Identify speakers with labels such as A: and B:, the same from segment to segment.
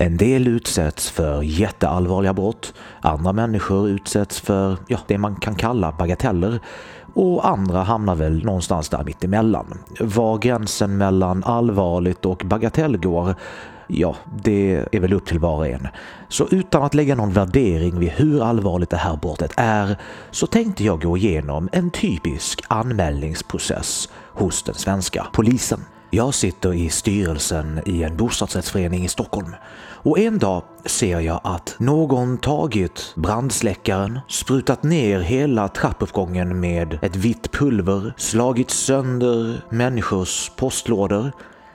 A: En del utsätts för jätteallvarliga brott, andra människor utsätts för ja, det man kan kalla bagateller och andra hamnar väl någonstans där mittemellan. Var gränsen mellan allvarligt och bagatell går Ja, det är väl upp till var och en. Så utan att lägga någon värdering vid hur allvarligt det här brottet är så tänkte jag gå igenom en typisk anmälningsprocess hos den svenska polisen. Jag sitter i styrelsen i en bostadsrättsförening i Stockholm och en dag ser jag att någon tagit brandsläckaren, sprutat ner hela trappuppgången med ett vitt pulver, slagit sönder människors postlådor,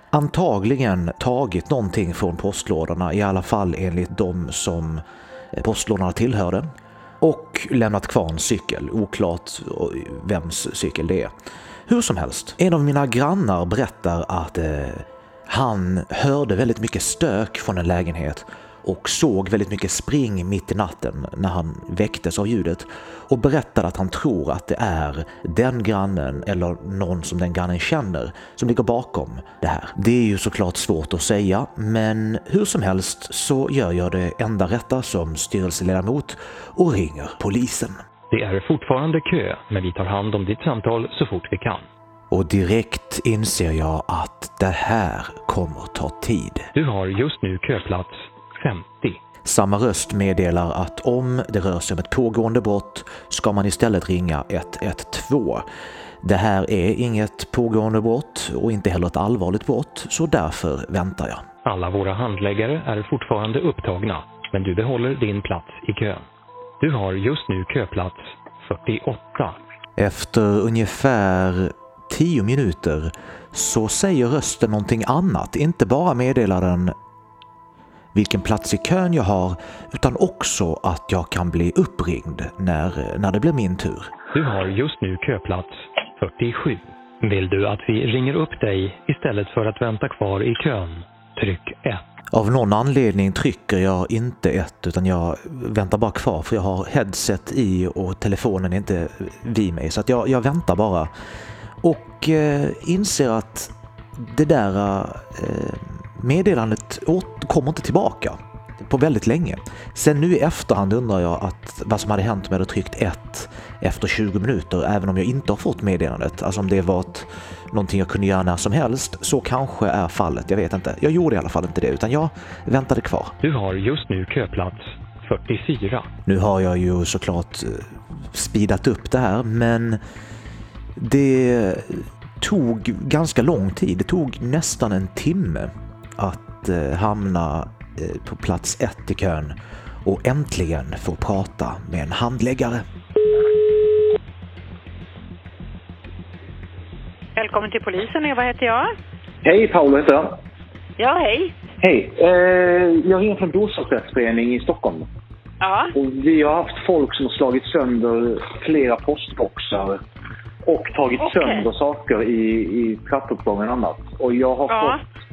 A: antagligen tagit någonting från postlådorna, i alla fall enligt de som eh, postlådorna tillhörde, och lämnat kvar en cykel, oklart eh, vems cykel det är. Hur som helst, en av mina grannar berättar att eh, han hörde väldigt mycket stök från en lägenhet och såg väldigt mycket spring mitt i natten när han väcktes av ljudet och berättade att han tror att det är den grannen eller någon som den grannen känner som ligger bakom det här. Det är ju såklart svårt att säga, men hur som helst så gör jag det enda rätta som styrelseledamot och ringer polisen.
B: Det är fortfarande kö, men vi tar hand om ditt samtal så fort vi kan.
A: Och direkt inser jag att det här kommer ta tid.
B: Du har just nu köplats 50.
A: Samma röst meddelar att om det rör sig om ett pågående brott ska man istället ringa 112. Det här är inget pågående brott och inte heller ett allvarligt brott, så därför väntar jag.
B: Alla våra handläggare är fortfarande upptagna, men du behåller din plats i kön. Du har just nu köplats 48.
A: Efter ungefär 10 minuter så säger rösten någonting annat. Inte bara meddelar den vilken plats i kön jag har utan också att jag kan bli uppringd när, när det blir min tur.
B: Du har just nu köplats 47. Vill du att vi ringer upp dig istället för att vänta kvar i kön? Tryck 1.
A: Av någon anledning trycker jag inte ett utan jag väntar bara kvar för jag har headset i och telefonen är inte vid mig så att jag, jag väntar bara. Och eh, inser att det där eh, meddelandet kommer inte tillbaka på väldigt länge. Sen nu i efterhand undrar jag att vad som hade hänt om jag hade tryckt ett efter 20 minuter även om jag inte har fått meddelandet. Alltså om det var ett, någonting jag kunde göra när som helst. Så kanske är fallet, jag vet inte. Jag gjorde i alla fall inte det utan jag väntade kvar.
B: Du har just nu köplats 44.
A: Nu har jag ju såklart eh, speedat upp det här men det tog ganska lång tid. Det tog nästan en timme att eh, hamna eh, på plats ett i kön och äntligen få prata med en handläggare.
C: Välkommen till polisen, Eva heter jag.
D: Hej, Paolo heter jag.
C: Ja, hej.
D: Hej. Eh, jag ringer från bostadsrättsförening i Stockholm.
C: Ja,
D: Och vi har haft folk som har slagit sönder flera postboxar och tagit
C: Okej.
D: sönder saker i, i trappuppgången och annat. Och jag har
C: Ja.
D: fått...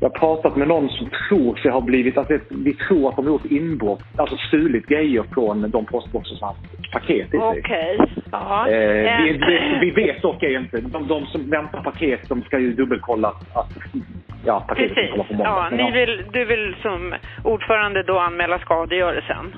D: Jag har pratat med någon som tror sig ha blivit... Alltså, vi tror att de har gjort inbrott, alltså stulit grejer från de postboxar som har haft paket i sig.
C: okej. Ja.
D: Eh, vi,
C: Eh,
D: vi, vi vet dock inte. De, de som väntar paket, de ska ju dubbelkolla att ja, paketet
C: Precis.
D: kommer på måndag.
C: Ja, ni vill, du vill som ordförande då anmäla skadegörelsen?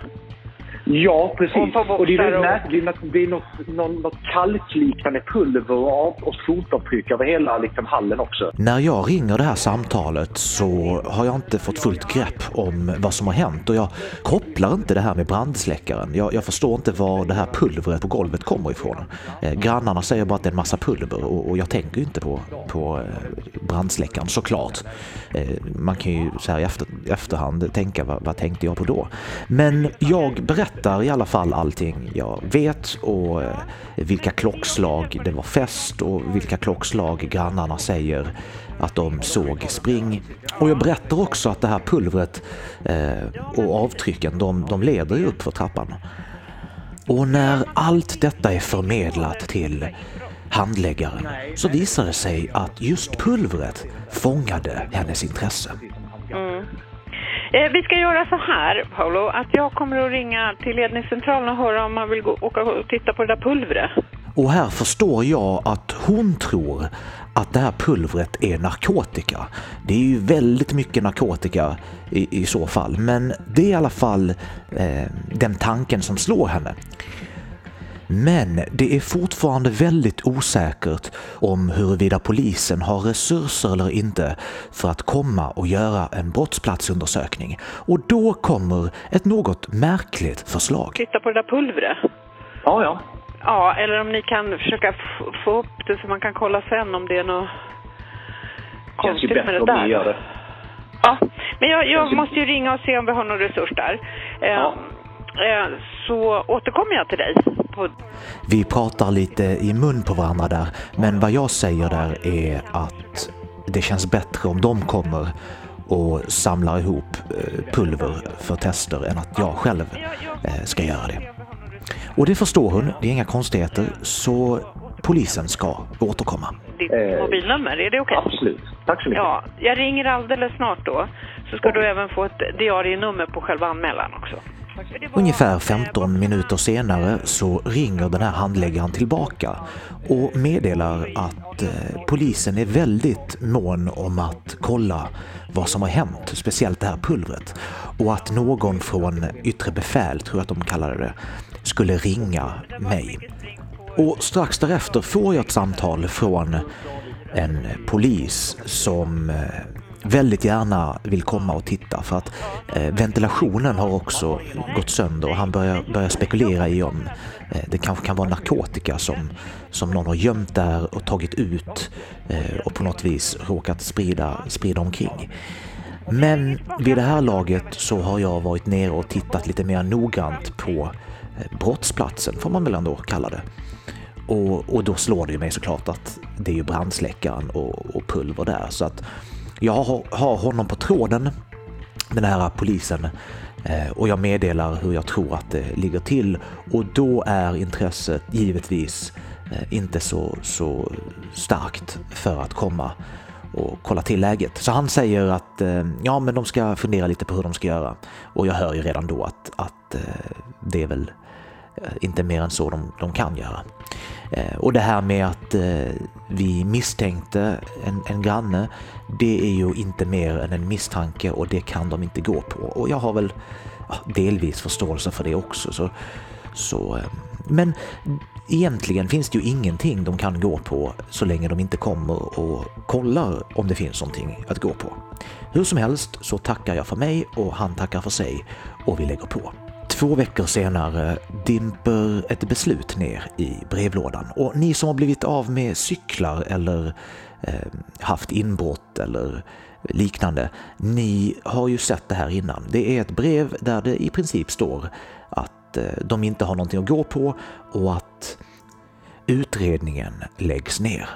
D: Ja, precis.
C: Och
D: det är, märkligt. Det är något, det är något, något, något kalkliknande pulver och, och fotavtryck över hela liksom, hallen också.
A: När jag ringer det här samtalet så har jag inte fått fullt grepp om vad som har hänt och jag kopplar inte det här med brandsläckaren. Jag, jag förstår inte var det här pulvret på golvet kommer ifrån. Eh, grannarna säger bara att det är en massa pulver och, och jag tänker ju inte på, på eh, brandsläckaren såklart. Eh, man kan ju så här i efter, efterhand tänka vad, vad tänkte jag på då? Men jag berättar berättar i alla fall allting jag vet och eh, vilka klockslag det var fest och vilka klockslag grannarna säger att de såg spring. Och jag berättar också att det här pulvret eh, och avtrycken de, de leder ju upp för trappan. Och när allt detta är förmedlat till handläggaren så visar det sig att just pulvret fångade hennes intresse.
C: Mm. Eh, vi ska göra så här, Paolo, att jag kommer att ringa till ledningscentralen och höra om man vill gå, åka och titta på det där pulvret.
A: Och här förstår jag att hon tror att det här pulvret är narkotika. Det är ju väldigt mycket narkotika i, i så fall, men det är i alla fall eh, den tanken som slår henne. Men det är fortfarande väldigt osäkert om huruvida polisen har resurser eller inte för att komma och göra en brottsplatsundersökning. Och då kommer ett något märkligt förslag.
C: Titta på det där pulvret.
D: Ja, ja.
C: Ja, eller om ni kan försöka få upp det så man kan kolla sen om det är något konstigt med
D: bättre
C: det där.
D: gör det.
C: Ja, men jag, jag måste ju ringa och se om vi har någon resurs där. Eh,
D: Ja.
C: eh, så återkommer jag till dig. På,
A: Vi pratar lite i mun på varandra där, men vad jag säger där är att det känns bättre om de kommer och samlar ihop eh, pulver för tester än att jag själv eh, ska göra det. Och det förstår hon, det är inga konstigheter, så polisen ska återkomma.
C: ditt
D: Eh,
C: mobilnummer, är det okej?
D: Absolut. Tack så mycket.
C: Ja, jag ringer alldeles snart då. Så ska du även få ett diarienummer på själva anmälan också.
A: Ungefär 15 minuter senare så ringer den här handläggaren tillbaka och meddelar att eh, polisen är väldigt mån om att kolla vad som har hänt, speciellt det här pulvret. Och att någon från yttre befäl, tror jag att de kallade det, skulle ringa mig. Och strax därefter får jag ett samtal från en polis som eh, väldigt gärna vill komma och titta för att eh, ventilationen har också gått sönder och han börjar, börjar spekulera i om eh, det kanske kan vara narkotika som, som någon har gömt där och tagit ut eh, och på något vis råkat sprida, sprida omkring. Men vid det här laget så har jag varit nere och tittat lite mer noggrant på eh, brottsplatsen, får man väl ändå kalla det. Och, och då slår det ju mig såklart att det är ju brandsläckaren och, och pulver där. Så att jag har, honom på tråden, den här polisen, eh, och jag meddelar hur jag tror att det ligger till. Och då är intresset givetvis eh, inte så, så starkt för att komma och kolla till läget. Så han säger att eh, ja, men de ska fundera lite på hur de ska göra. Och jag hör ju redan då att, att det är väl inte mer än så de, de kan göra. Eh, och det här med att eh, vi misstänkte en, en granne, det är ju inte mer än en misstanke och det kan de inte gå på. Och jag har väl delvis förståelse för det också. Så, så, eh, men egentligen finns det ju ingenting de kan gå på så länge de inte kommer och kollar om det finns någonting att gå på. Hur som helst så tackar jag för mig och han tackar för sig och vi lägger på. Två veckor senare dimper ett beslut ner i brevlådan och ni som har blivit av med cyklar eller eh, haft inbrott eller liknande, ni har ju sett det här innan. Det är ett brev där det i princip står att eh, de inte har någonting att gå på och att utredningen läggs ner.